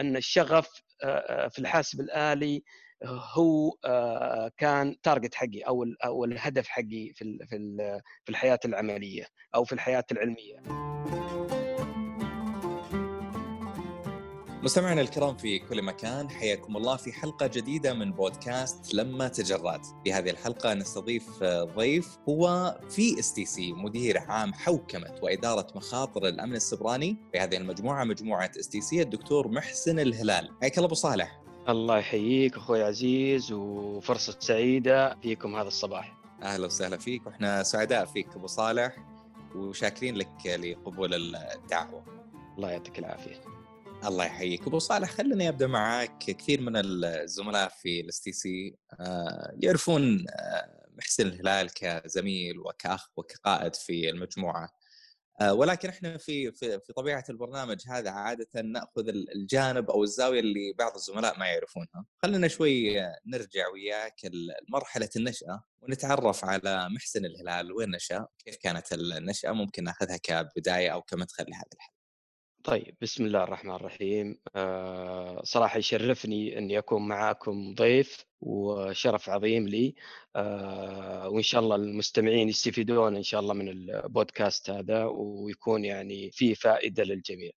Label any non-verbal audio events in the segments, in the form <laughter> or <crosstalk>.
أن الشغف في الحاسب الآلي هو كان target حقي أو أو الهدف حقي في في في الحياة العملية أو في الحياة العلمية. مستمعينا الكرام في كل مكان حياكم الله في حلقة جديدة من بودكاست لما تجرد في هذه الحلقة نستضيف ضيف هو في إس تي سي مدير عام حوكمة وإدارة مخاطر الأمن السيبراني في هذه المجموعة مجموعة إس تي سي الدكتور محسن الهلال. حياك الله أبو صالح. الله يحييك أخوي عزيز وفرصة سعيدة فيكم هذا الصباح. أهلا وسهلا فيك وإحنا سعداء فيك أبو صالح وشاكرين لك لقبول الدعوة. الله يعطيك العافية. الله يحييك أبو صالح خليني أبدأ معك كثير من الزملاء في الاس تي سي يعرفون آه، محسن الهلال كزميل وكأخ وكقائد في المجموعة آه، ولكن إحنا في في طبيعة البرنامج هذا عادة نأخذ الجانب أو الزاوية اللي بعض الزملاء ما يعرفونها. خلينا شوي نرجع وياك لمرحله النشأة ونتعرف على محسن الهلال وين نشأ؟ كيف كانت النشأة؟ ممكن نأخذها كبداية أو كمدخل لهذا الحديث. طيب بسم الله الرحمن الرحيم. آه صراحة يشرفني أني أكون معاكم ضيف وشرف عظيم لي. آه وإن شاء الله المستمعين يستفيدون إن شاء الله من البودكاست هذا ويكون يعني فيه فائدة للجميع.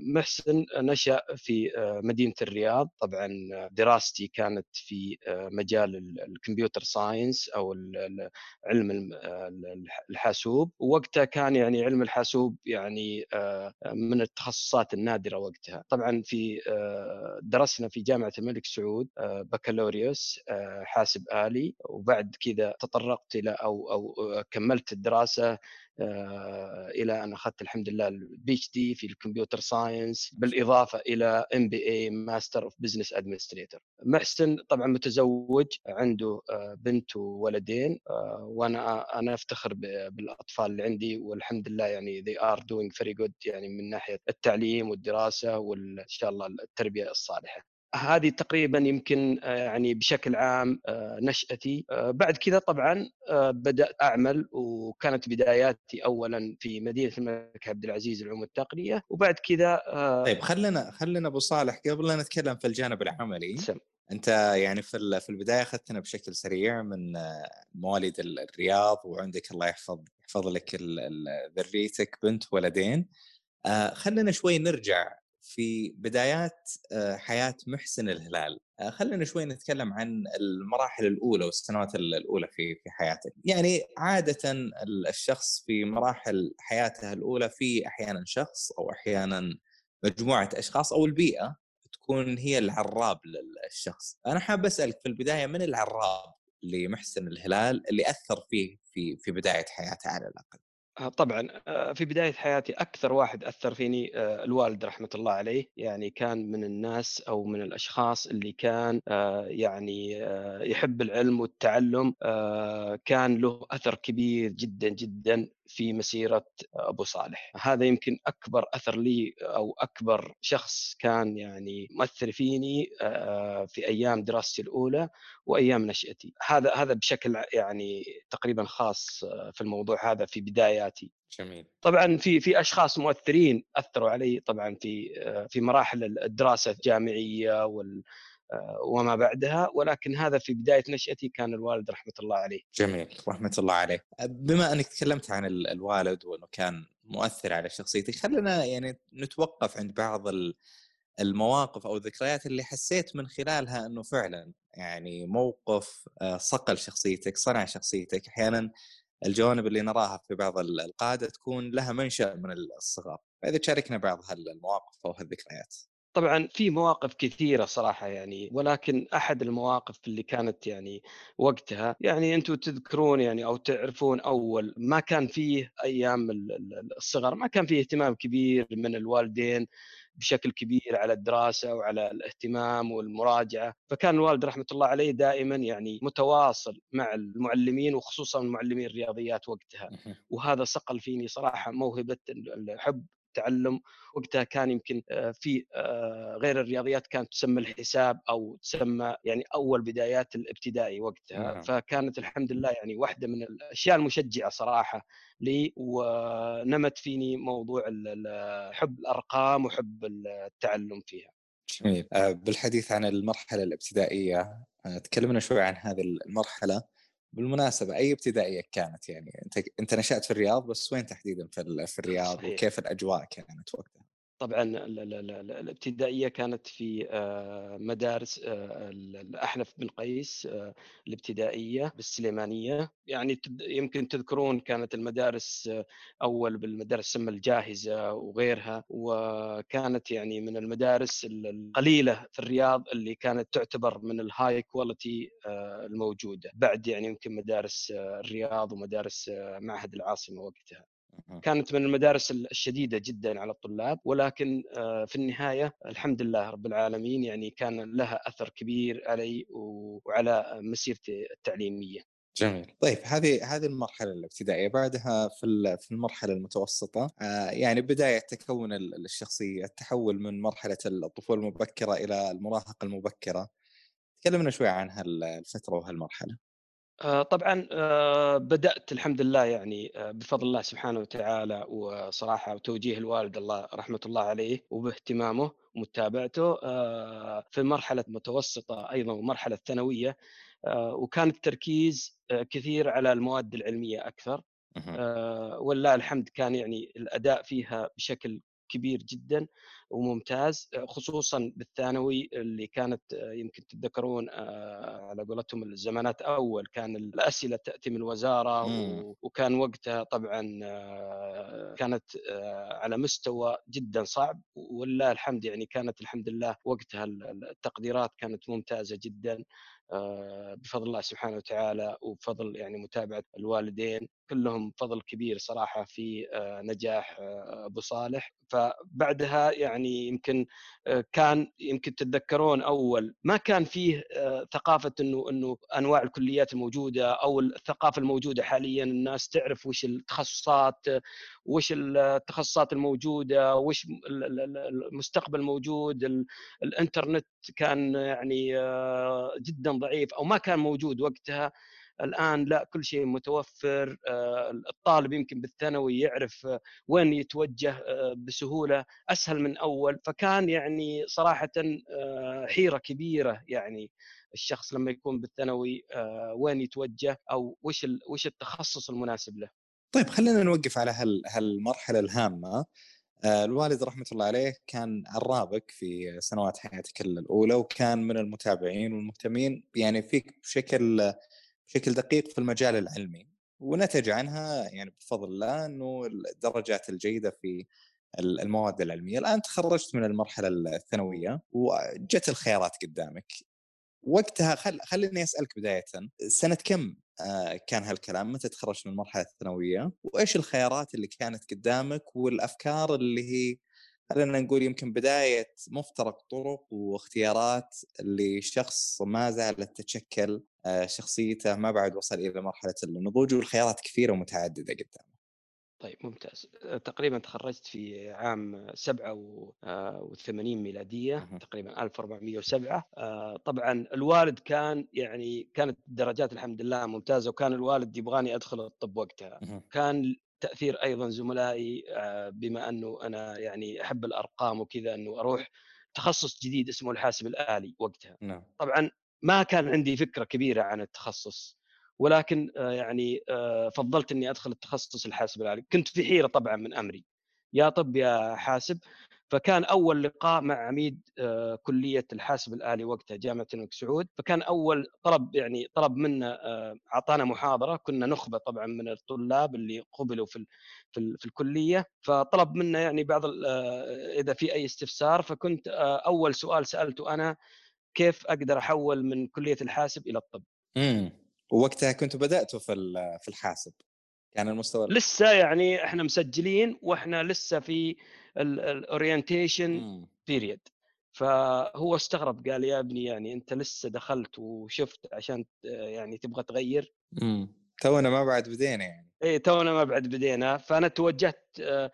محسن نشأ في آه، مدينة الرياض. طبعا دراستي كانت في آه، مجال ال computer science أو علم الحاسوب. ووقتها كان يعني علم الحاسوب يعني من التخصصات النادرة وقتها. طبعا في درسنا في جامعة الملك سعود بكالوريوس حاسب آلي. وبعد كذا تطرقت إلى أو أو كملت الدراسة آه، إلى أن أخذت الحمد لله ال PhD في ال computer science بالإضافة إلى MBA master of business administrator محسن طبعا متزوج عنده آه، بنت وولدين آه، وأنا أنا أفتخر بالأطفال اللي عندي والحمد لله يعني they are doing very good يعني من ناحية التعليم والدراسة وان شاء الله التربية الصالحة. هذه تقريبا يمكن آه، يعني بشكل عام آه، نشأتي. آه، بعد كذا طبعا بدأت أعمل وكانت بداياتي أولا في مدينة الملك عبد العزيز العلوم التقنية وبعد كذا طيب خلينا خلينا أبو صالح قبل لا نتكلم في الجانب العملي سم. أنت يعني في في البداية أخذتنا بشكل سريع من مواليد الرياض وعندك الله يحفظ يحفظ لك ذريتك بنت ولدين. خلينا شوي نرجع في بدايات آه، حياة محسن الهلال. آه، خلينا شوي نتكلم عن المراحل الأولى والسنوات الأولى في في حياته يعني عادة الشخص في مراحل حياته الأولى في أحيانا شخص أو أحيانا مجموعة أشخاص أو البيئة تكون هي العراب للشخص. أنا حاب أسألك في البداية من العراب لمحسن الهلال اللي أثر فيه في في بداية حياته على الأقل؟ آه، طبعا آه، في بداية حياتي أكثر واحد أثر فيني آه، الوالد رحمة الله عليه يعني كان من الناس أو من الأشخاص اللي كان يعني يحب العلم والتعلم كان له أثر كبير جدا جدا في مسيرة أبو صالح. هذا يمكن أكبر أثر لي أو أكبر شخص كان يعني مؤثر فيني في أيام دراستي الأولى وأيام نشأتي. هذا هذا بشكل يعني تقريبا خاص في الموضوع هذا في بداياتي. جميل. طبعا في في أشخاص مؤثرين أثروا علي طبعا في في مراحل الدراسة الجامعية وال وما بعدها ولكن هذا في بداية نشأتي كان الوالد رحمة الله عليه. جميل رحمة الله عليه. بما أنك تكلمت عن الوالد وأنه كان مؤثر على شخصيتك خلينا يعني نتوقف عند بعض المواقف أو الذكريات اللي حسيت من خلالها أنه فعلا يعني موقف آه، صقل شخصيتك صنع شخصيتك أحيانا الجوانب اللي نراها في بعض القادة تكون لها منشأ من الصغر فاذا تشاركنا بعض هالمواقف أو هالذكريات طبعا في مواقف كثيرة صراحة يعني ولكن أحد المواقف اللي كانت يعني وقتها يعني أنتم تذكرون يعني أو تعرفون أول ما كان فيه أيام الصغر ما كان فيه اهتمام كبير من الوالدين بشكل كبير على الدراسة وعلى الاهتمام والمراجعة، فكان الوالد رحمة الله عليه دائما يعني متواصل مع المعلمين وخصوصا معلمين الرياضيات وقتها، وهذا صقل فيني صراحة موهبة الحب التعلم وقتها كان يمكن في غير الرياضيات كانت تسمى الحساب أو تسمى يعني أول بدايات الابتدائي وقتها نعم. فكانت الحمد لله يعني واحدة من الأشياء المشجعة صراحة لي ونمت فيني موضوع حب الأرقام وحب التعلم فيها. جميل بالحديث عن المرحلة الابتدائية تكلمنا شوي عن هذه المرحلة بالمناسبة أي ابتدائية كانت يعني أنت أنت نشأت في الرياض بس وين تحديدا في في الرياض صحيح. وكيف الأجواء كانت وقتها؟ طبعا الابتدائية كانت في آه، مدارس آه، الاحنف بن قيس آه، الابتدائية بالسليمانية. يعني يمكن تذكرون كانت المدارس أول بالمدارس تسمى الجاهزة وغيرها. وكانت يعني من المدارس القليلة في الرياض اللي كانت تعتبر من ال high quality الموجودة. بعد يعني يمكن مدارس الرياض ومدارس معهد العاصمة وقتها. كانت من المدارس الشديدة جدا على الطلاب ولكن آه، في النهاية الحمد لله رب العالمين يعني كان لها أثر كبير علي وعلى مسيرتي التعليمية. جميل. طيب هذه هذه المرحلة الابتدائية بعدها في في المرحلة المتوسطة آه، يعني بداية تكون الشخصية التحول من مرحلة الطفولة المبكرة إلى المراهقة المبكرة. تكلمنا شوي عن هالفتره وهالمرحلة. طبعا آه، بدأت الحمد لله يعني آه، بفضل الله سبحانه وتعالى وصراحة وتوجيه الوالد الله رحمة الله عليه وباهتمامه ومتابعته في مرحلة متوسطة أيضا ومرحلة ثانويه وكان التركيز كثير على المواد العلمية أكثر ولله الحمد كان يعني الأداء فيها بشكل كبير جدا وممتاز خصوصا بالثانوي اللي كانت يمكن تتذكرون آه، على قولتهم الزمانات أول كان الأسئلة تأتي من الوزاره وكان وقتها طبعا آه، كانت آه، على مستوى جدا صعب ولله الحمد يعني كانت الحمد لله وقتها التقديرات كانت ممتازة جدا بفضل الله سبحانه وتعالى وبفضل يعني متابعة الوالدين كلهم فضل كبير صراحة في نجاح أبو صالح. فبعدها يعني يمكن آه، كان يمكن تتذكرون أول ما كان فيه آه، ثقافة إنه إنه أنواع الكليات الموجودة أو الثقافة الموجودة حاليا الناس تعرف وش التخصصات وش التخصصات الموجودة وش المستقبل الموجود الإنترنت كان يعني آه، جدا ضعيف أو ما كان موجود وقتها. الآن لا كل شيء متوفر آه، الطالب يمكن بالثانوي يعرف آه، وين يتوجه آه، بسهولة أسهل من أول فكان يعني صراحة حيرة كبيرة يعني الشخص لما يكون بالثانوي وين يتوجه أو وش وش التخصص المناسب له. طيب خلينا نوقف على هالمرحلة الهامة الوالد رحمة الله عليه كان عرابك في سنوات حياتك الأولى وكان من المتابعين والمهتمين يعني فيك بشكل بشكل دقيق في المجال العلمي ونتج عنها يعني بفضل الله إنه الدرجات الجيدة في المواد العلمية. الآن تخرجت من المرحلة الثانوية وجت الخيارات قدامك. وقتها خل... خليني أسألك بداية سنة كم آه، كان هالكلام؟ متى تخرجت من المرحلة الثانوية؟ وإيش الخيارات اللي كانت قدامك والأفكار اللي هي خلينا نقول يمكن بداية مفترق طرق واختيارات لشخص ما زالت تتشكل آه، شخصيته ما بعد وصل إلى مرحلة النضوج والخيارات كثيرة ومتعددة قدامه. طيب ممتاز. تقريبا تخرجت في عام 87 ميلادية تقريبا 1407 آه، طبعا الوالد كان يعني كانت الدرجات الحمد لله ممتازة وكان الوالد يبغاني أدخل الطب وقتها. كان تأثير أيضا زملائي آه، بما أنه أنا يعني أحب الأرقام وكذا أنه أروح تخصص جديد اسمه الحاسب الآلي وقتها. نعم. طبعا ما كان عندي فكرة كبيرة عن التخصص ولكن آه، يعني آه، فضلت إني أدخل التخصص الحاسب الآلي. كنت في حيرة طبعا من أمري. يا طب يا حاسب فكان أول لقاء مع عميد آه، كلية الحاسب الآلي وقتها جامعة الملك سعود. فكان أول طلب يعني طلب منا أعطانا محاضرة. كنا نخبة طبعا من الطلاب اللي قبلوا في في, في الكلية. فطلب منا يعني بعض إذا في أي استفسار. فكنت أول سؤال سألته أنا كيف أقدر أحول من كلية الحاسب إلى الطب؟ امم ووقتها كنت بداتوا في في الحاسب. كان المستوى لسه يعني إحنا مسجلين وإحنا لسه في الاورينتيشن بيريد فهو استغرب قال يا ابني يعني أنت لسه دخلت وشفت عشان يعني تبغى تغير؟ امم تونا ما بعد بدينا يعني. اي تونا ما بعد بدينا. فأنا توجهت آه،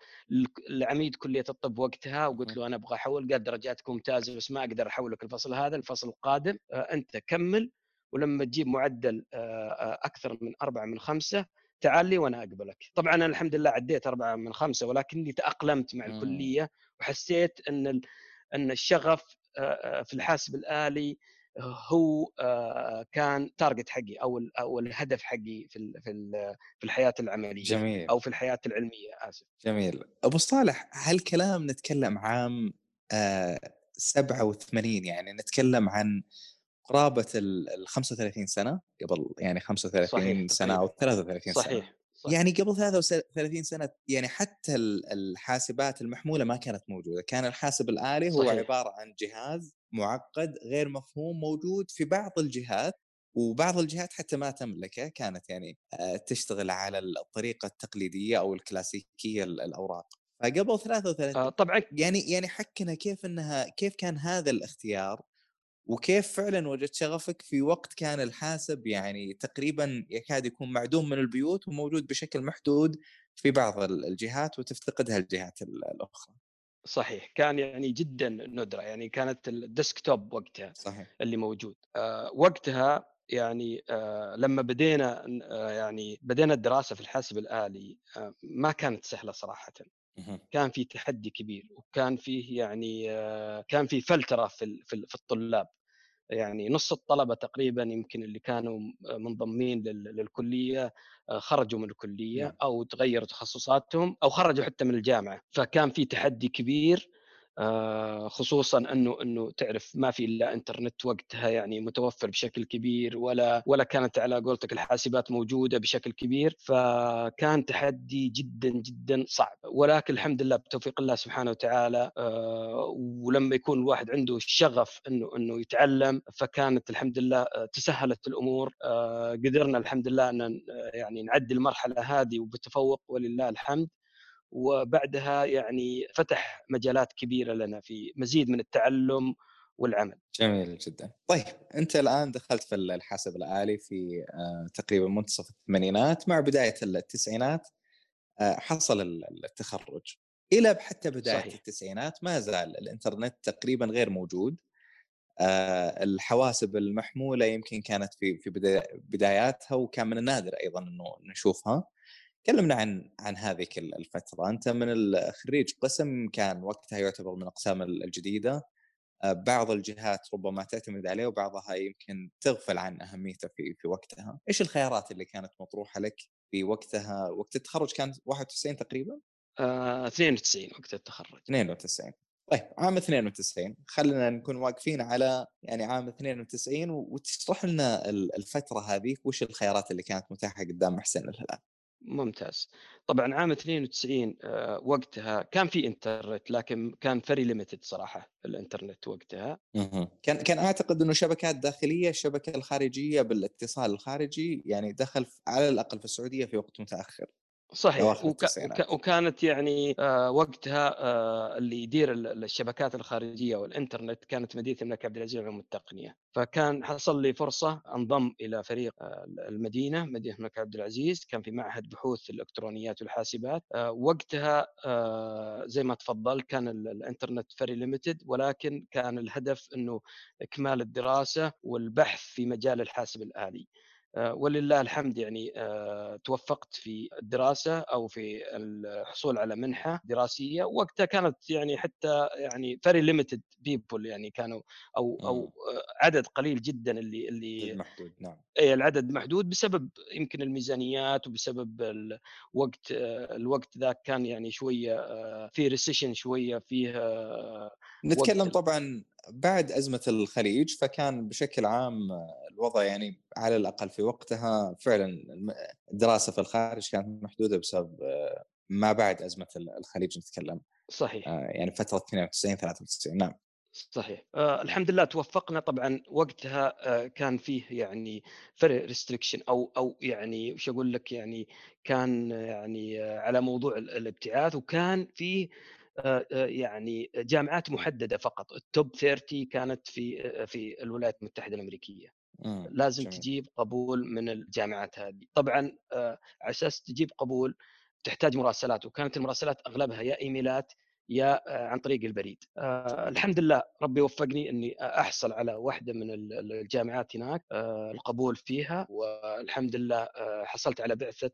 لعميد كلية الطب وقتها وقلت له أنا أبغى أحول قال درجاتك ممتازة بس ما أقدر أحولك الفصل هذا الفصل القادم. آه، أنت كمل ولما تجيب معدل آه، أكثر من أربعة من خمسة تعال لي وأنا أقبلك. طبعا أنا الحمد لله عديت أربعة من خمسة ولكني تأقلمت مع الكلية وحسيت إن إن الشغف في الحاسب الآلي هو آه، كان تارجت حقي أو أو الهدف حقي في في في الحياة العملية جميل. أو في الحياة العلمية آسف. جميل. أبو صالح هالكلام نتكلم عام 87 آه، يعني نتكلم عن قرابة ال 35 سنة قبل يعني 35 صحيح سنة أو 33 صحيح. سنة صحيح. يعني قبل 33 سنة يعني حتى الحاسبات المحمولة ما كانت موجودة، كان الحاسب الآلي هو صحيح. عبارة عن جهاز معقد غير مفهوم موجود في بعض الجهات وبعض الجهات حتى ما تملكه كانت يعني آه، تشتغل على الطريقة التقليدية أو الكلاسيكية الأوراق فقبل 33 آه طبعا يعني يعني حكنا كيف إنها كيف كان هذا الاختيار وكيف فعلا وجدت شغفك في وقت كان الحاسب؟ يعني تقريبا يكاد يكون معدوم من البيوت وموجود بشكل محدود في بعض الجهات وتفتقدها الجهات الأخرى. صحيح. كان يعني جدا ندرة. يعني كانت الديسكتوب وقتها صحيح. اللي موجود. آه وقتها يعني آه لما بدينا آه يعني بدينا الدراسة في الحاسب الآلي آه ما كانت سهلة صراحة. كان في تحدي كبير وكان فيه يعني آه كان في فلترة في في الطلاب. يعني نص الطلبة تقريبا يمكن اللي كانوا منضمين للكلية آه، خرجوا من الكلية نعم. أو تغيروا تخصصاتهم أو خرجوا حتى من الجامعة فكان في تحدي كبير خصوصا إنه إنه تعرف ما في إلا إنترنت وقتها يعني متوفر بشكل كبير ولا ولا كانت على قولتك الحاسبات موجودة بشكل كبير فكان تحدي جدا جدا صعب. ولكن الحمد لله بتوفيق الله سبحانه وتعالى آه، ولما يكون الواحد عنده الشغف إنه إنه يتعلم فكانت الحمد لله آه، تسهلت الأمور. قدرنا الحمد لله أن يعني نعدي المرحلة هذه وبتفوق ولله الحمد. وبعدها يعني فتح مجالات كبيرة لنا في مزيد من التعلم والعمل. جميل جدا. طيب أنت الآن دخلت في الحاسب الآلي في آه، تقريبا منتصف الثمانينات مع بداية التسعينات آه، حصل التخرج. إلى حتى بداية صحيح. التسعينات ما زال الإنترنت تقريبا غير موجود. آه، الحواسب المحمولة يمكن كانت في في بداياتها وكان من النادر أيضا إنه نشوفها. تكلمنا عن عن هذه الفترة. أنت من الخريج قسم كان وقتها يعتبر من الأقسام الجديدة. آه، بعض الجهات ربما تعتمد عليه وبعضها يمكن تغفل عن أهميته في في وقتها. إيش الخيارات اللي كانت مطروحة لك في وقتها؟ وقت التخرج كان 91 تقريبا؟ آه 92 وقت التخرج. 92 طيب عام 92 خلينا نكون واقفين على يعني عام 92 وتشرح لنا الفترة هذه وش الخيارات اللي كانت متاحة قدام محسن الهلال؟ ممتاز. طبعًا عام 92 آآ وقتها كان في إنترنت، لكن كان very limited صراحة الإنترنت وقتها. كان كان أعتقد إنه شبكات داخلية، الشبكة الخارجية بالإتصال الخارجي يعني دخل على الأقل في السعودية في وقت متأخر. صحيح. وك... وك... وكانت يعني آه وقتها آه اللي يدير الشبكات الخارجية والإنترنت كانت مدينة الملك عبد العزيز للعلوم التقنية. فكان حصل لي فرصة أنضم إلى فريق آه المدينة مدينة الملك عبد العزيز. كان في معهد بحوث الإلكترونيات والحاسبات. آه وقتها آه زي ما تفضل كان الإنترنت very limited ولكن كان الهدف إنه إكمال الدراسة والبحث في مجال الحاسب الآلي. ولله الحمد يعني آه، توفقت في الدراسة أو في الحصول على منحة دراسية. وقتها كانت يعني حتى يعني very limited people يعني كانوا أو أو عدد قليل جدا اللي اللي محدود نعم. اي العدد محدود بسبب يمكن الميزانيات وبسبب الوقت آه، الوقت ذاك كان يعني شوية في recession شوية فيه نتكلم طبعا بعد أزمة الخليج فكان بشكل عام الوضع يعني على الأقل في وقتها فعلا الدراسة في الخارج كانت محدودة بسبب ما بعد أزمة الخليج نتكلم صحيح. آه، يعني فترة 92 93 نعم. صحيح. آه الحمد لله توفقنا. طبعا وقتها آه كان فيه يعني فرق ريستريكشن أو أو يعني وش أقول لك يعني كان يعني آه على موضوع الابتعاث وكان فيه آه، آه، يعني جامعات محددة فقط. التوب 30 كانت في آه، في الولايات المتحدة الأمريكية. لازم جميل. تجيب قبول من الجامعات هذه. طبعا آه، على أساس تجيب قبول تحتاج مراسلات وكانت المراسلات أغلبها يا إيميلات يا آه، عن طريق البريد. آه الحمد لله ربي وفقني إني أحصل على واحدة من الجامعات هناك آه القبول فيها والحمد لله حصلت على بعثة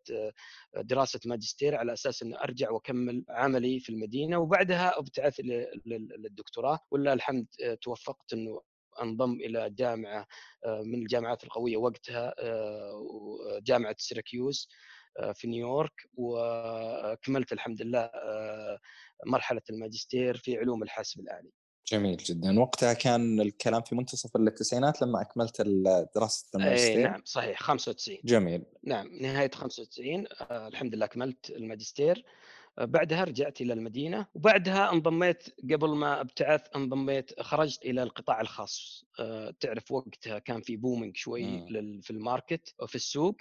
دراسة ماجستير على أساس إني أرجع وأكمل عملي في المدينة وبعدها أبتعث للدكتوراه. ولله الحمد توفقت إنه أنضم إلى جامعة من الجامعات القوية وقتها جامعة سيراكيوز. في نيويورك وكملت الحمد لله آه، مرحلة الماجستير في علوم الحاسب الآلي. جميل جدا. وقتها كان الكلام في منتصف التسعينات لما أكملت دراسة الماجستير؟ اي نعم صحيح 95 جميل. نعم نهاية 95 آه، الحمد لله اكملت الماجستير. بعدها رجعت إلى المدينة وبعدها انضميت قبل ما أبتعث انضميت خرجت إلى القطاع الخاص. تعرف وقتها كان في booming شوي في ال market وفي السوق.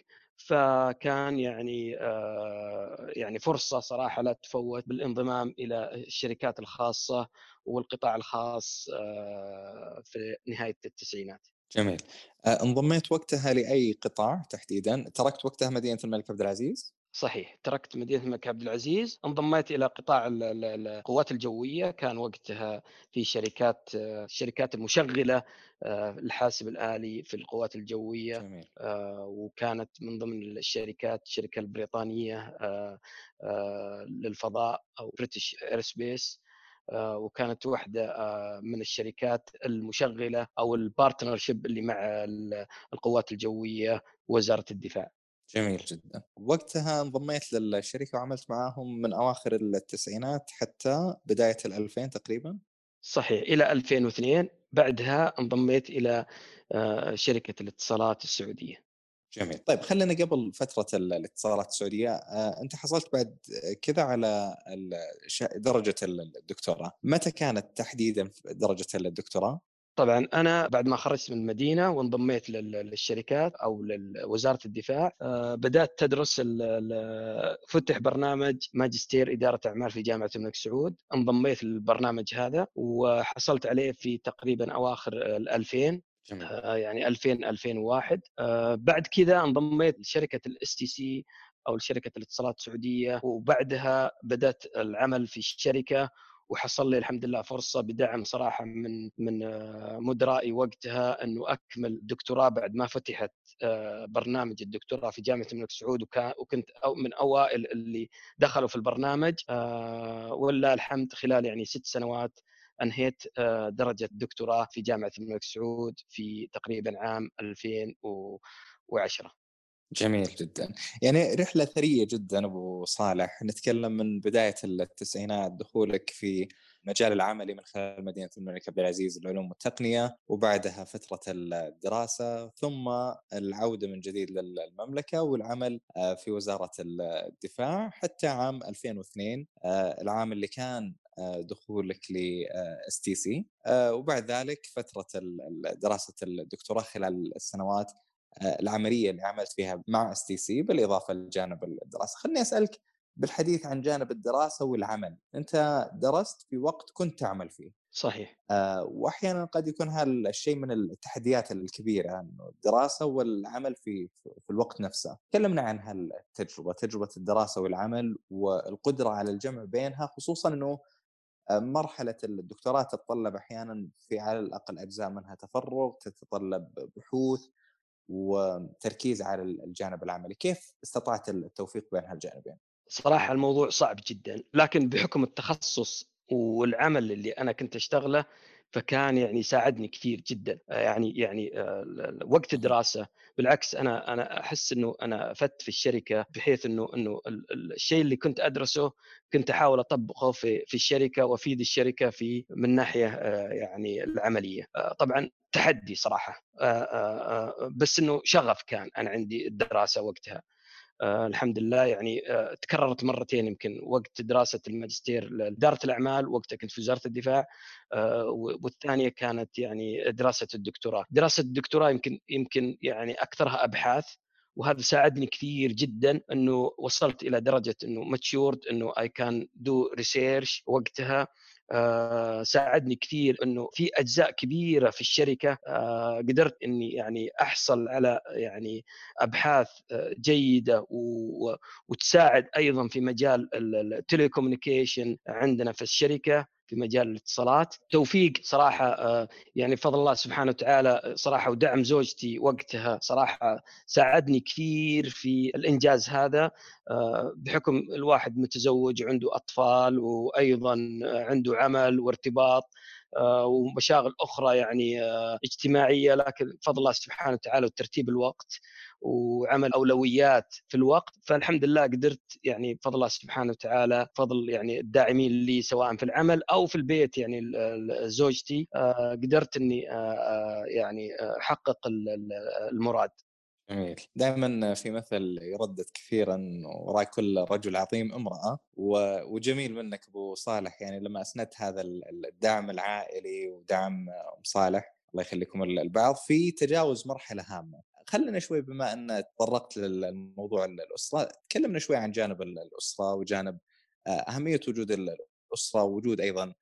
فكان يعني آه، يعني فرصة صراحة لا تفوت بالانضمام إلى الشركات الخاصة والقطاع الخاص آه، في نهاية التسعينات. جميل. آه، انضميت وقتها لأي قطاع تحديدا؟ تركت وقتها مدينة الملك عبد العزيز؟ صحيح تركت مدينة الملك عبد العزيز انضميت إلى قطاع القوات الجوية كان وقتها في شركات الشركات المشغلة آه، الحاسب الآلي في القوات الجوية جميل. آه، وكانت من ضمن الشركات الشركة البريطانية آه، للفضاء أو British Aerospace وكانت واحدة من الشركات المشغلة أو البارتنرشيب اللي مع القوات الجوية ووزاره الدفاع. جميل جدا. وقتها انضميت للشركة وعملت معاهم من أواخر التسعينات حتى بداية ال2000 تقريبا. صحيح إلى 2002 بعدها انضميت إلى آه، شركة الاتصالات السعودية. جميل. طيب خلينا قبل فترة الاتصالات السعودية. آه، أنت حصلت بعد كذا على درجة الدكتوراه. متى كانت تحديدا درجة الدكتوراه؟ طبعا أنا بعد ما خرجت من المدينة وانضميت للشركات أو لوزاره الدفاع آه، بدأت تدرس فتح برنامج ماجستير إدارة أعمال في جامعة الملك سعود انضميت للبرنامج هذا وحصلت عليه في تقريبا أواخر ال 2000 جميل. آه، يعني 2000 2001 آه، بعد كذا انضميت لشركة ال STC أو شركه الاتصالات السعودية وبعدها بدأت العمل في الشركة وحصل لي الحمد لله فرصة بدعم صراحة من من آه، مدرائي وقتها أنه أكمل دكتوراه بعد ما فتحت آه، برنامج الدكتوراه في جامعة الملك سعود وكنت من أوائل اللي دخلوا في البرنامج آه، ولله الحمد خلال يعني ست سنوات أنهيت درجة دكتوراه في جامعة الملك سعود في تقريبا عام 2010 جميل جدا. يعني رحلة ثرية جدا أبو صالح. نتكلم من بداية التسعينات دخولك في مجال العملي من خلال مدينة الملك عبد العزيز للعلوم والتقنية وبعدها فترة الدراسة ثم العودة من جديد للمملكة والعمل آه، في وزارة الدفاع حتى عام 2002 آه، العام اللي كان آه، دخولك ل STC وبعد ذلك فترة دراسة الدكتوراه خلال السنوات العملية اللي عملت فيها مع STC بالإضافة لجانب الدراسة. خليني أسألك بالحديث عن جانب الدراسة والعمل. أنت درست في وقت كنت تعمل فيه. صحيح. آه واحيانا قد يكون هذا الشيء من التحديات الكبيرة إنه الدراسة والعمل في في الوقت نفسه. تكلمنا عن هالتجربة تجربة الدراسة والعمل والقدرة على الجمع بينها خصوصا إنه آه، مرحلة الدكتوراه تتطلب أحيانا في على الأقل أجزاء منها تفرغ تتطلب بحوث وتركيز على الجانب العملي. كيف استطعت التوفيق بين هالجانبين؟ صراحة الموضوع صعب جدا لكن بحكم التخصص والعمل اللي أنا كنت أشتغله فكان يعني ساعدني كثير جدا. يعني يعني آه، وقت الدراسة. بالعكس أنا أنا أحس إنه أنا أفدت في الشركة بحيث إنه إنه الشيء اللي كنت أدرسه كنت أحاول أطبقه في في الشركة وأفيد الشركة في من ناحية آه، يعني العملية. آه، طبعا تحدي صراحة. بس إنه شغف كان أنا عندي الدراسة وقتها. آه الحمد لله. يعني آه تكررت مرتين يمكن وقت دراسة الماجستير لإدارة الأعمال وقتها كنت في وزارة الدفاع آه والثانية كانت يعني دراسة الدكتوراه، دراسة الدكتوراه يمكن يمكن يعني أكثرها أبحاث وهذا ساعدني كثير جدا إنه وصلت إلى درجة إنه matured إنه I can do research وقتها. آه، ساعدني كثير إنه في أجزاء كبيرة في الشركة آه، قدرت إني يعني أحصل على يعني أبحاث آه، جيدة وتساعد أيضا في مجال ال telecommunication عندنا في الشركة. في مجال الاتصالات. توفيق صراحة آه، يعني بفضل الله سبحانه وتعالى صراحة ودعم زوجتي وقتها صراحة ساعدني كثير في الإنجاز هذا آه، بحكم الواحد متزوج وعنده أطفال وأيضا عنده عمل وارتباط. ومشاغل أخرى يعني اجتماعية لكن بفضل الله سبحانه وتعالى وترتيب الوقت وعمل أولويات في الوقت. فالحمد لله قدرت يعني بفضل الله سبحانه وتعالى فضل يعني الداعمين لي سواء في العمل أو في البيت يعني زوجتي آه، قدرت إني آه، آه، يعني أحقق المراد. جميل. دائما في مثل يردد كثيرا وراء كل رجل عظيم امرأة وجميل منك أبو صالح. يعني لما أسندت هذا الدعم العائلي ودعم أم صالح الله يخليكم البعض في تجاوز مرحلة هامة. خلينا شوي بما أن تطرقت للموضوع الأسرة تكلمنا شوي عن جانب الأسرة وجانب آه، أهمية وجود الأسرة ووجود أيضا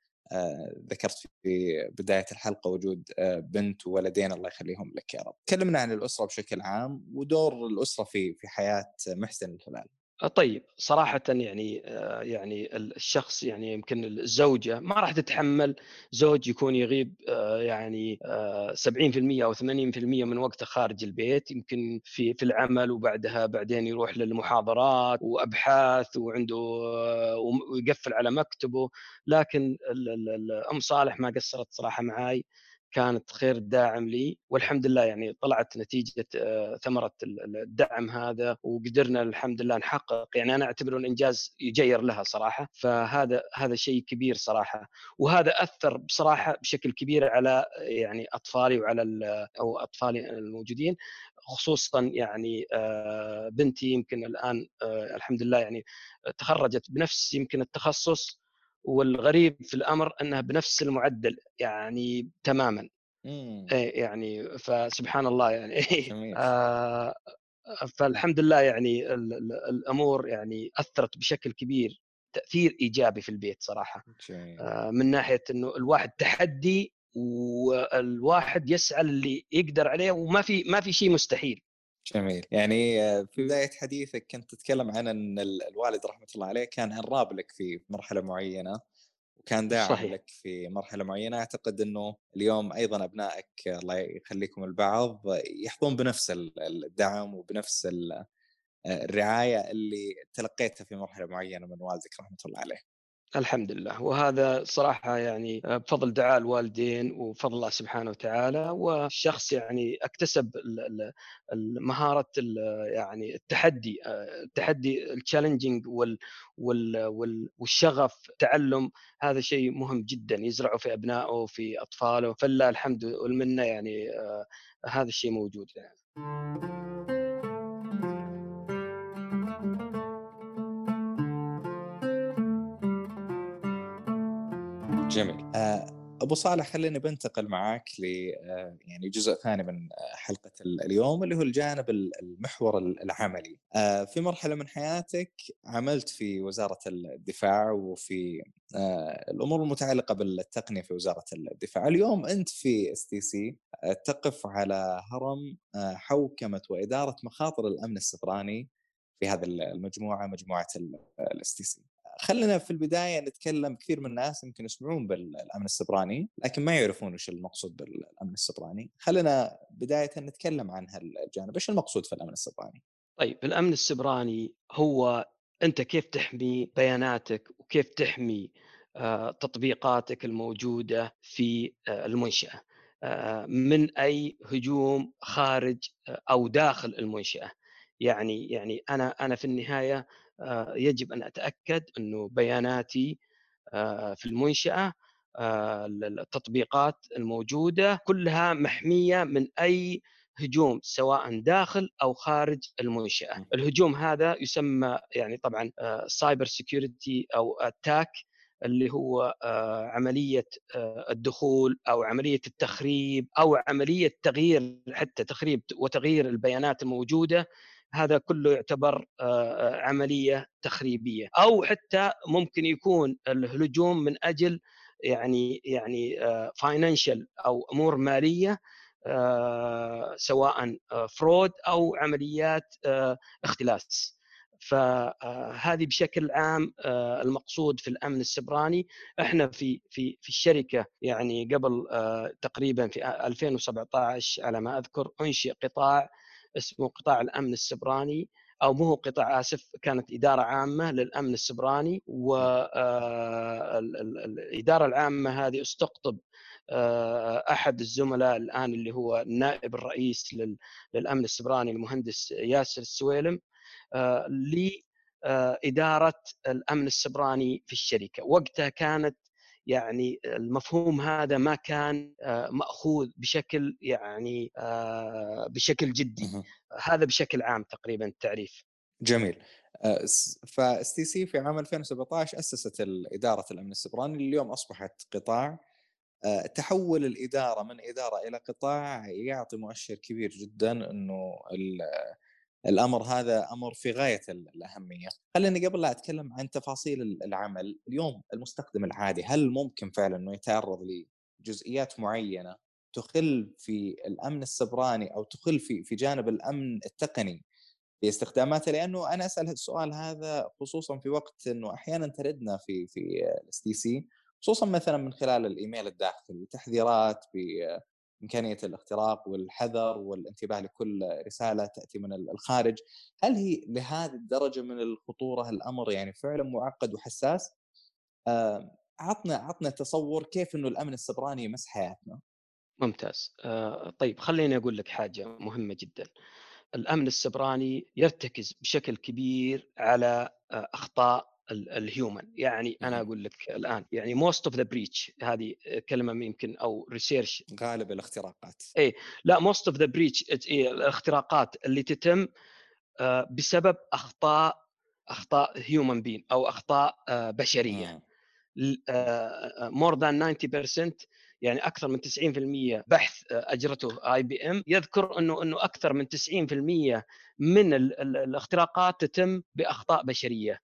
ذكرت في بداية الحلقة وجود آه، بنت وولدين الله يخليهم لك يا رب. تكلمنا عن الأسرة بشكل عام ودور الأسرة في في حياة محسن الهلال. طيب صراحة يعني آه، يعني الشخص يعني يمكن الزوجة ما راح تتحمل زوج يكون يغيب آه، يعني 70% آه، أو 80% من وقته خارج البيت يمكن في في العمل وبعدها بعدين يروح للمحاضرات وأبحاث وعنده ويقفل على مكتبه لكن أم صالح ما قصرت صراحة معاي. كانت خير داعم لي والحمد لله يعني طلعت نتيجة آه، ثمرة الدعم هذا وقدرنا الحمد لله نحقق. يعني أنا اعتبره إنجاز يجير لها صراحة. فهذا هذا شيء كبير صراحة. وهذا أثر بصراحة بشكل كبير على يعني أطفالي وعلى أو اطفالي الموجودين خصوصا يعني آه، بنتي يمكن الآن آه، الحمد لله يعني تخرجت بنفس يمكن التخصص والغريب في الأمر أنها بنفس المعدل يعني تماما. إيه يعني فسبحان الله يعني. <laughs> آه فالحمد لله يعني الأمور يعني أثرت بشكل كبير تأثير إيجابي في البيت صراحة. آه من ناحية إنه الواحد تحدي والواحد يسعى اللي يقدر عليه وما في ما في شيء مستحيل. جميل يعني آه، في بداية حديثك كنت تتكلم عن إن الوالد رحمة الله عليه كان عراب لك في مرحلة معينة وكان داعم صحيح. لك في مرحلة معينة أعتقد إنه اليوم أيضا أبنائك الله يخليكم البعض يحظون بنفس الدعم وبنفس آه، الرعاية اللي تلقيتها في مرحلة معينة من والدك رحمة الله عليه. الحمد لله. وهذا صراحة يعني بفضل دعاء الوالدين وفضل الله سبحانه وتعالى. والشخص يعني اكتسب مهارة يعني التحدي التحدي التشالنجينج والشغف تعلم هذا شيء مهم جدا يزرعه في أبنائه وفي أطفاله. فلا الحمد والمنة يعني هذا الشيء موجود يعني. جميل آه، أبو صالح خليني بنتقل معك ل آه، يعني جزء ثاني من آه، حلقه اليوم اللي هو الجانب المحور العملي. في مرحلة من حياتك عملت في وزارة الدفاع وفي الأمور المتعلقة بالتقنية في وزارة الدفاع. اليوم أنت في STC تقف على هرم حوكمة وإدارة مخاطر الأمن السبراني في هذه المجموعة مجموعة ال STC. خلينا في البداية نتكلم كثير من الناس يمكن يسمعون بالأمن السبراني لكن ما يعرفون إيش المقصود بالأمن السبراني. خلينا بداية نتكلم عن هالجانب إيش المقصود في الأمن السبراني؟ طيب الأمن السبراني هو أنت كيف تحمي بياناتك وكيف تحمي آه، تطبيقاتك الموجودة في آه، المنشأة؟ آه، من أي هجوم خارج أو داخل المنشأة؟ يعني يعني أنا أنا في النهاية يجب أن أتأكد أنه بياناتي آه، في المنشأة آه، التطبيقات الموجودة كلها محمية من أي هجوم سواء داخل أو خارج المنشأة، الهجوم هذا يسمى يعني طبعا cyber security أو attack اللي هو عملية الدخول أو عملية التخريب أو عملية تغيير حتى تخريب وتغيير البيانات الموجودة هذا كله يعتبر عملية تخريبية. أو حتى ممكن يكون الهجوم من أجل يعني يعني financial أو أمور مالية سواء fraud أو عمليات اختلاس. فهذه بشكل عام آه، المقصود في الأمن السبراني. إحنا في في في الشركة يعني قبل آه، تقريبا في 2017 على ما أذكر أنشئ قطاع اسمه قطاع الأمن السبراني أو مو قطاع آسف كانت إدارة عامة للأمن السبراني والاداره آه، العامة هذه استقطب أحد الزملاء الآن اللي هو النائب الرئيس للأمن السيبراني المهندس ياسر السويلم آه، لاداره الأمن السبراني في الشركة، وقتها كانت يعني المفهوم هذا ما كان آه، مأخوذ بشكل يعني آه، بشكل جدي هذا بشكل عام تقريبا التعريف. جميل. ف STC في عام 2017 أسست إدارة الأمن السبراني اليوم أصبحت قطاع تحول الإدارة من إدارة إلى قطاع يعطي مؤشر كبير جدا إنه الامر هذا أمر في غايه الاهميه. خليني قبل لا اتكلم عن تفاصيل العمل، اليوم المستخدم العادي هل ممكن فعلا انه يتعرض لجزئيات معينه تخل في الامن السبراني أو تخل في في جانب الامن التقني في استخداماته لأنه أنا اسال السؤال هذا خصوصا في وقت انه أحيانا تردنا في في ال STC خصوصا مثلا من خلال الايميل الداخلي تحذيرات إمكانية الاختراق والحذر والانتباه لكل رسالة تأتي من الخارج، هل هي لهذه الدرجة من الخطورة الأمر يعني فعلا معقد وحساس؟ عطنا عطنا تصور كيف إنه الأمن السبراني يمس حياتنا. ممتاز، آه، طيب خليني أقول لك حاجة مهمة جدا. الأمن السبراني يرتكز بشكل كبير على آه، أخطاء ال human يعني أنا أقول لك الآن يعني most of the breach هذه كلمة يمكن أو research غالب الاختراقات. اي لا most of the breach الاختراقات اللي تتم آه، بسبب أخطاء أخطاء human being أو أخطاء آه، بشرية. more than 90% يعني أكثر من 90% بحث آه، أجرته IBM يذكر إنه إنه أكثر من 90% من الاختراقات تتم بأخطاء بشرية.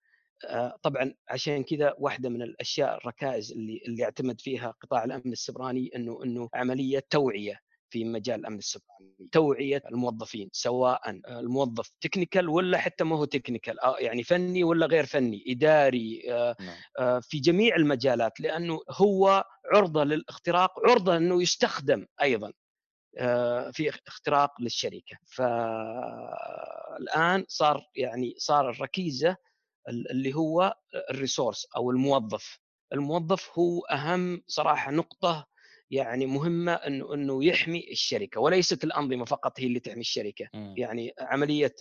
طبعا عشان كذا واحدة من الأشياء الركائز اللي اللي يعتمد فيها قطاع الأمن السبراني إنه إنه عملية توعية في مجال الأمن السبراني توعية الموظفين سواء الموظف technical ولا حتى ما هو technical آه، يعني فني ولا غير فني إداري آه، نعم. في جميع المجالات لأنه هو عرضة للاختراق عرضة إنه يستخدم أيضا في اختراق للشركة فالان صار يعني صار الركيزة اللي هو ال resource أو الموظف. الموظف هو أهم صراحة نقطة يعني مهمة انه إنه يحمي الشركة وليست الأنظمة فقط هي اللي تحمي الشركة. م. يعني عملية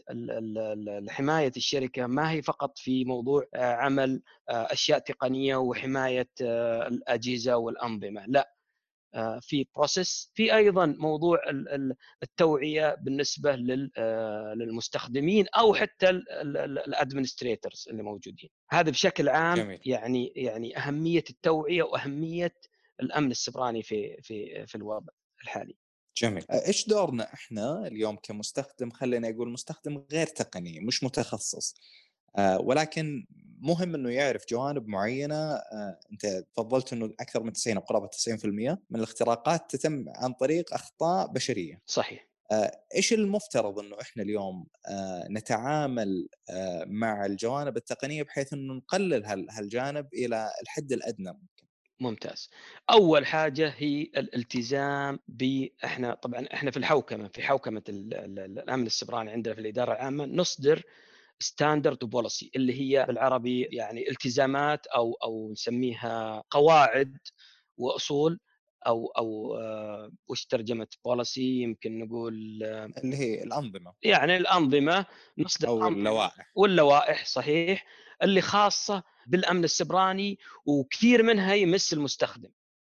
حماية الشركة ما هي فقط في موضوع عمل أشياء تقنية وحماية الأجهزة والأنظمة لا. آه، في process في أيضا موضوع التوعية بالنسبة آه، للمستخدمين أو حتى الادمنستريتورز اللي موجودين. هذا بشكل عام جميل. يعني يعني أهمية التوعية وأهمية الأمن السبراني في في في الوضع الحالي. جميل. إيش دورنا إحنا اليوم كمستخدم؟ خلينا أقول مستخدم غير تقني مش متخصص. آه ولكن مهم إنه يعرف جوانب معينة آه أنت تفضلت إنه أكثر من 90 أو قرابة 90% من الاختراقات تتم عن طريق أخطاء بشرية. صحيح. آه إيش المفترض إنه إحنا اليوم آه نتعامل مع الجوانب التقنية بحيث إنه نقلل هالجانب إلى الحد الأدنى ممكن. ممتاز. أول حاجة هي الالتزام ب إحنا طبعا إحنا في الحوكمة في حوكمة الأمن السبراني عندنا في الإدارة العامة نصدر standard policy اللي هي بالعربي يعني التزامات أو أو نسميها قواعد وأصول أو أو آه وش ترجمة policy يمكن نقول آه اللي هي الأنظمة. يعني الأنظمة نصدر أو اللوائح. واللوائح صحيح اللي خاصة بالأمن السبراني وكثير منها يمس المستخدم.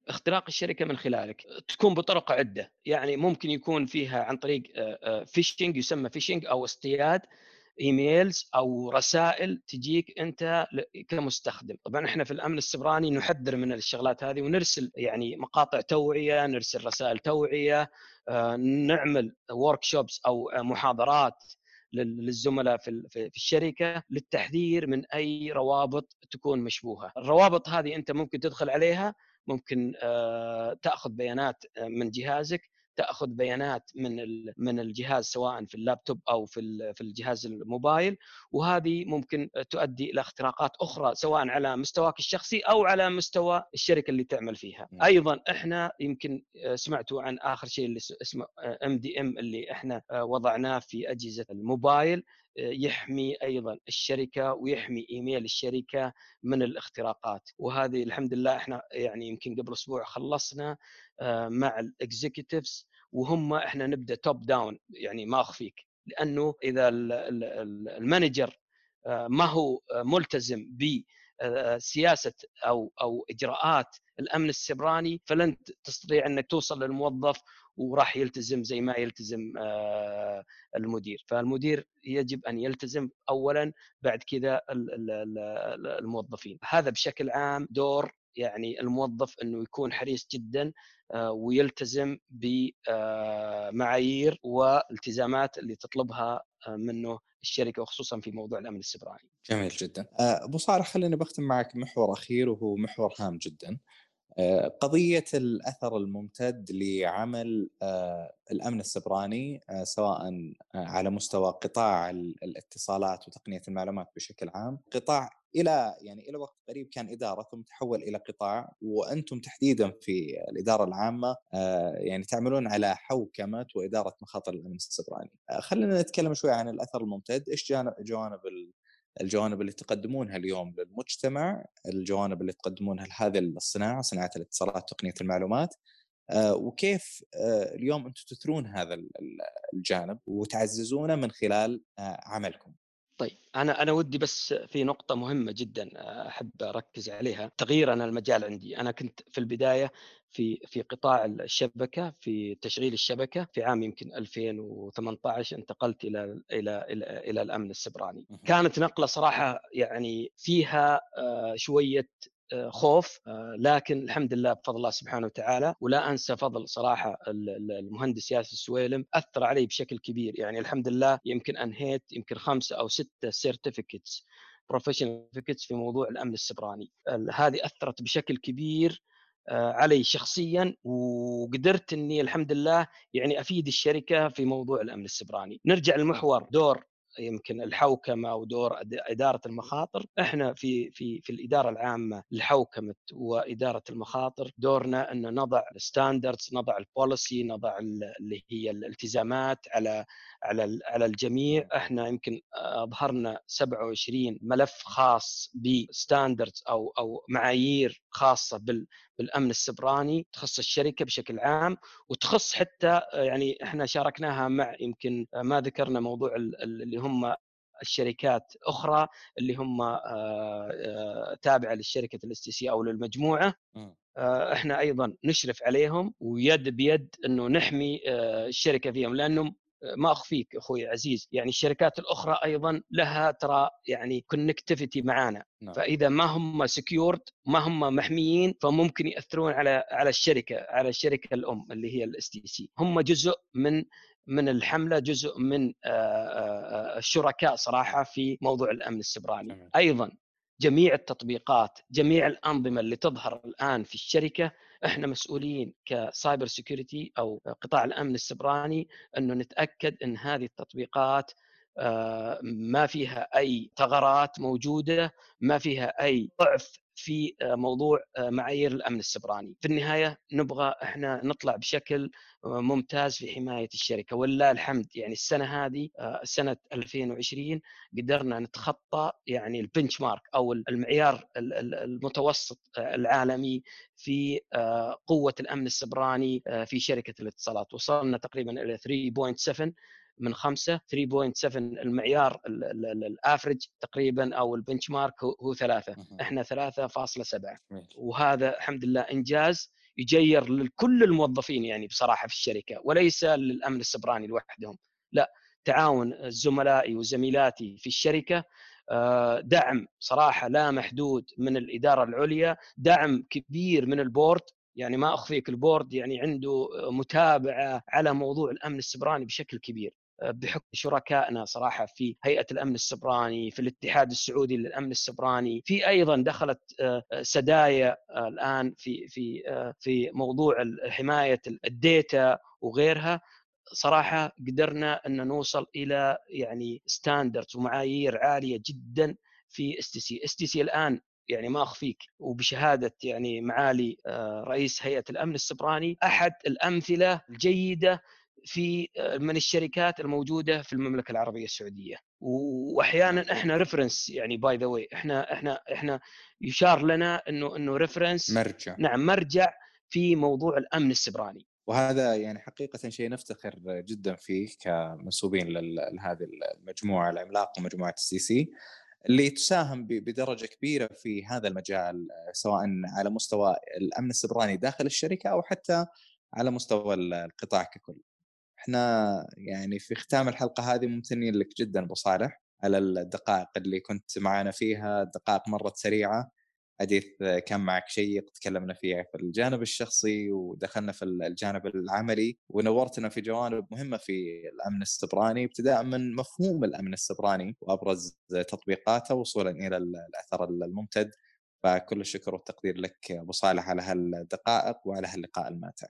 اختراق الشركة من خلالك. تكون بطرق عدة. يعني ممكن يكون فيها عن طريق phishing آه، يسمى phishing أو اصطياد emails أو رسائل تجيك أنت كمستخدم. طبعا إحنا في الأمن السبراني نحذر من الشغلات هذه ونرسل يعني مقاطع توعية نرسل رسائل توعية آه، نعمل ورك أو محاضرات للزملاء في في الشركة للتحذير من أي روابط تكون مشبوهة، الروابط هذه أنت ممكن تدخل عليها ممكن تأخذ بيانات من جهازك تأخذ بيانات من من الجهاز سواء في اللابتوب أو في في الجهاز الموبايل وهذه ممكن تؤدي إلى اختراقات أخرى سواء على مستواك الشخصي أو على مستوى الشركة اللي تعمل فيها م. أيضا إحنا يمكن سمعتوا عن آخر شيء اللي اسمه MDM اللي إحنا وضعناه في أجهزة الموبايل يحمي أيضا الشركة ويحمي إيميل الشركة من الاختراقات وهذه الحمد لله إحنا يعني يمكن قبل أسبوع خلصنا آه، مع ال executives وهم إحنا نبدأ top down يعني ما أخفيك. لأنه إذا ال manager آه، ما هو ملتزم بسياسه آه، أو أو إجراءات الأمن السبراني فلن تستطيع إنك توصل للموظف وراح يلتزم زي ما يلتزم المدير فالمدير يجب أن يلتزم اولا بعد كذا الموظفين هذا بشكل عام دور يعني الموظف إنه يكون حريص جدا آه، ويلتزم بمعايير والتزامات اللي تطلبها آه، منه الشركة وخصوصا في موضوع الأمن السبراني. جميل جدا. آه، أبو صالح خليني بختم معك محور أخير وهو محور هام جدا. قضية الأثر الممتد لعمل الأمن السبراني سواء على مستوى قطاع الاتصالات وتقنية المعلومات بشكل عام قطاع إلى يعني إلى وقت قريب كان اداره ثم تحول إلى قطاع وأنتم تحديدا في الإدارة العامة آه، يعني تعملون على حوكمة وإدارة مخاطر الأمن السبراني. آه، خلينا نتكلم شوي عن الأثر الممتد، إيش جوانب الجوانب اللي تقدمونها اليوم للمجتمع، الجوانب اللي تقدمونها لهذه الصناعة، صناعة الاتصالات وتقنيه المعلومات. آه، وكيف اليوم أنتم تثرون هذا الجانب وتعززونه من خلال عملكم. طيب أنا أنا ودي بس في نقطة مهمة جدا أحب أركز عليها. تغيير أنا المجال عندي. أنا كنت في البداية في في قطاع الشبكة في تشغيل الشبكة في عام يمكن 2018 انتقلت إلى إلى إلى, إلى الأمن السبراني. كانت نقلة صراحة يعني فيها آه، شوية خوف آه، لكن الحمد لله بفضل الله سبحانه وتعالى. ولا أنسى فضل صراحة المهندس ياسر السويلم أثر علي بشكل كبير. يعني الحمد لله يمكن أنهيت يمكن خمسة أو ستة certificates professional في موضوع الأمن السبراني. هذه أثرت بشكل كبير آه، علي شخصيا. وقدرت إني الحمد لله يعني أفيد الشركة في موضوع الأمن السبراني. نرجع لمحور دور. يمكن الحوكمة ودور إدارة المخاطر إحنا في في في الإدارة العامة لحوكمه وإدارة المخاطر دورنا ان نضع ال standards نضع ال policy نضع اللي هي الالتزامات على على على الجميع. إحنا يمكن أظهرنا 27 ملف خاص ب standards أو أو معايير خاصة بال بالأمن السبراني تخص الشركة بشكل عام وتخص حتى يعني إحنا شاركناها مع يمكن ما ذكرنا موضوع اللي هم الشركات أخرى اللي هم آه، آه، تابعة للشركه ال STC أو للمجموعة. آه، إحنا أيضا نشرف عليهم ويد بيد إنه نحمي الشركة فيهم لأنهم ما أخفيك أخوي عزيز يعني الشركات الأخرى أيضا لها ترى يعني connectivity معانا. نعم. فإذا ما هم secured ما هم محميين فممكن يأثرون على على الشركة على الشركة الأم اللي هي ال STC هم جزء من من الحملة جزء من الشركاء صراحة في موضوع الأمن السبراني. أيضا جميع التطبيقات جميع الأنظمة اللي تظهر الآن في الشركة إحنا مسؤولين ك cyber security أو قطاع الأمن السبراني إنه نتأكد إن هذه التطبيقات ما فيها أي ثغرات موجودة ما فيها أي ضعف في آه، موضوع آه، معايير الأمن السبراني. في النهاية نبغى إحنا نطلع بشكل ممتاز في حماية الشركة. ولله الحمد يعني السنة هذه سنة 2020 قدرنا نتخطى يعني البنش مارك أو المعيار المتوسط العالمي في قوة الأمن السبراني في شركة الاتصالات. وصلنا تقريبا إلى 3.7 من خمسة 3.7 المعيار الافرج تقريبا أو البنش مارك هو ثلاثة. إحنا 3.7 وهذا الحمد لله إنجاز يجير لكل الموظفين يعني بصراحة في الشركة وليس للأمن السبراني لوحدهم. لا تعاون زملائي وزميلاتي في الشركة آه، دعم صراحة لا محدود من الإدارة العليا دعم كبير من ال board. يعني ما أخفيك ال board يعني عنده متابعة على موضوع الأمن السبراني بشكل كبير. بحكم شركائنا صراحة في هيئة الأمن السبراني في الاتحاد السعودي للأمن السبراني في أيضا دخلت سدايا الآن في في في موضوع حماية ال data وغيرها. صراحة قدرنا أن نوصل إلى يعني standards ومعايير عالية جدا في اس تي سي اس تي سي الآن يعني ما أخفيك وبشهادة يعني معالي آه، رئيس هيئة الأمن السبراني أحد الأمثلة الجيدة في آه، من الشركات الموجودة في المملكة العربية السعودية. واحيانا إحنا reference يعني by the way إحنا إحنا إحنا يشار لنا إنه إنه reference مرجع. نعم مرجع في موضوع الأمن السبراني. وهذا يعني حقيقة شيء نفتخر جدا فيه كمنسوبين لهذه المجموعة العملاقة مجموعة STC اللي تساهم بدرجة كبيرة في هذا المجال سواء على مستوى الأمن السبراني داخل الشركة أو حتى على مستوى القطاع ككل. إحنا يعني في ختام الحلقة هذه ممتنين لك جدا أبو صالح على الدقائق اللي كنت معنا فيها دقائق مرت سريعة حديث كان معك شيق تكلمنا فيه في الجانب الشخصي ودخلنا في الجانب العملي ونورتنا في جوانب مهمة في الأمن السبراني ابتداء من مفهوم الأمن السبراني وأبرز تطبيقاته وصولا إلى الأثر الممتد فكل الشكر والتقدير لك أبو صالح على هالدقائق وعلى هاللقاء الماتع.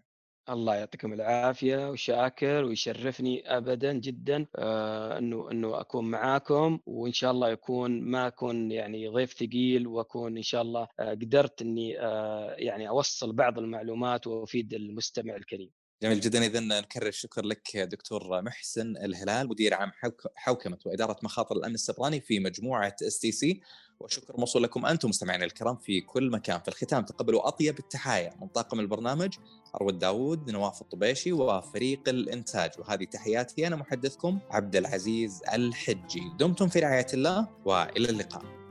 الله يعطيكم العافية وشاكر ويشرفني ابدا جدا آه إنه إنه أكون معاكم وإن شاء الله يكون ما أكون يعني ضيف ثقيل وأكون إن شاء الله آه قدرت إني آه يعني أوصل بعض المعلومات وأفيد المستمع الكريم. جميل جدا. اذا نكرر الشكر لك دكتور محسن الهلال مدير عام حوكمة وإدارة مخاطر الأمن السبراني في مجموعة STC والشكر موصول لكم أنتم مستمعينا الكرام في كل مكان. في الختام تقبلوا أطيب التحايا من طاقم البرنامج أروى داوود نواف الطبيشي وفريق الإنتاج. وهذه تحياتي أنا محدثكم عبد العزيز الحجي. دمتم في رعاية الله وإلى اللقاء.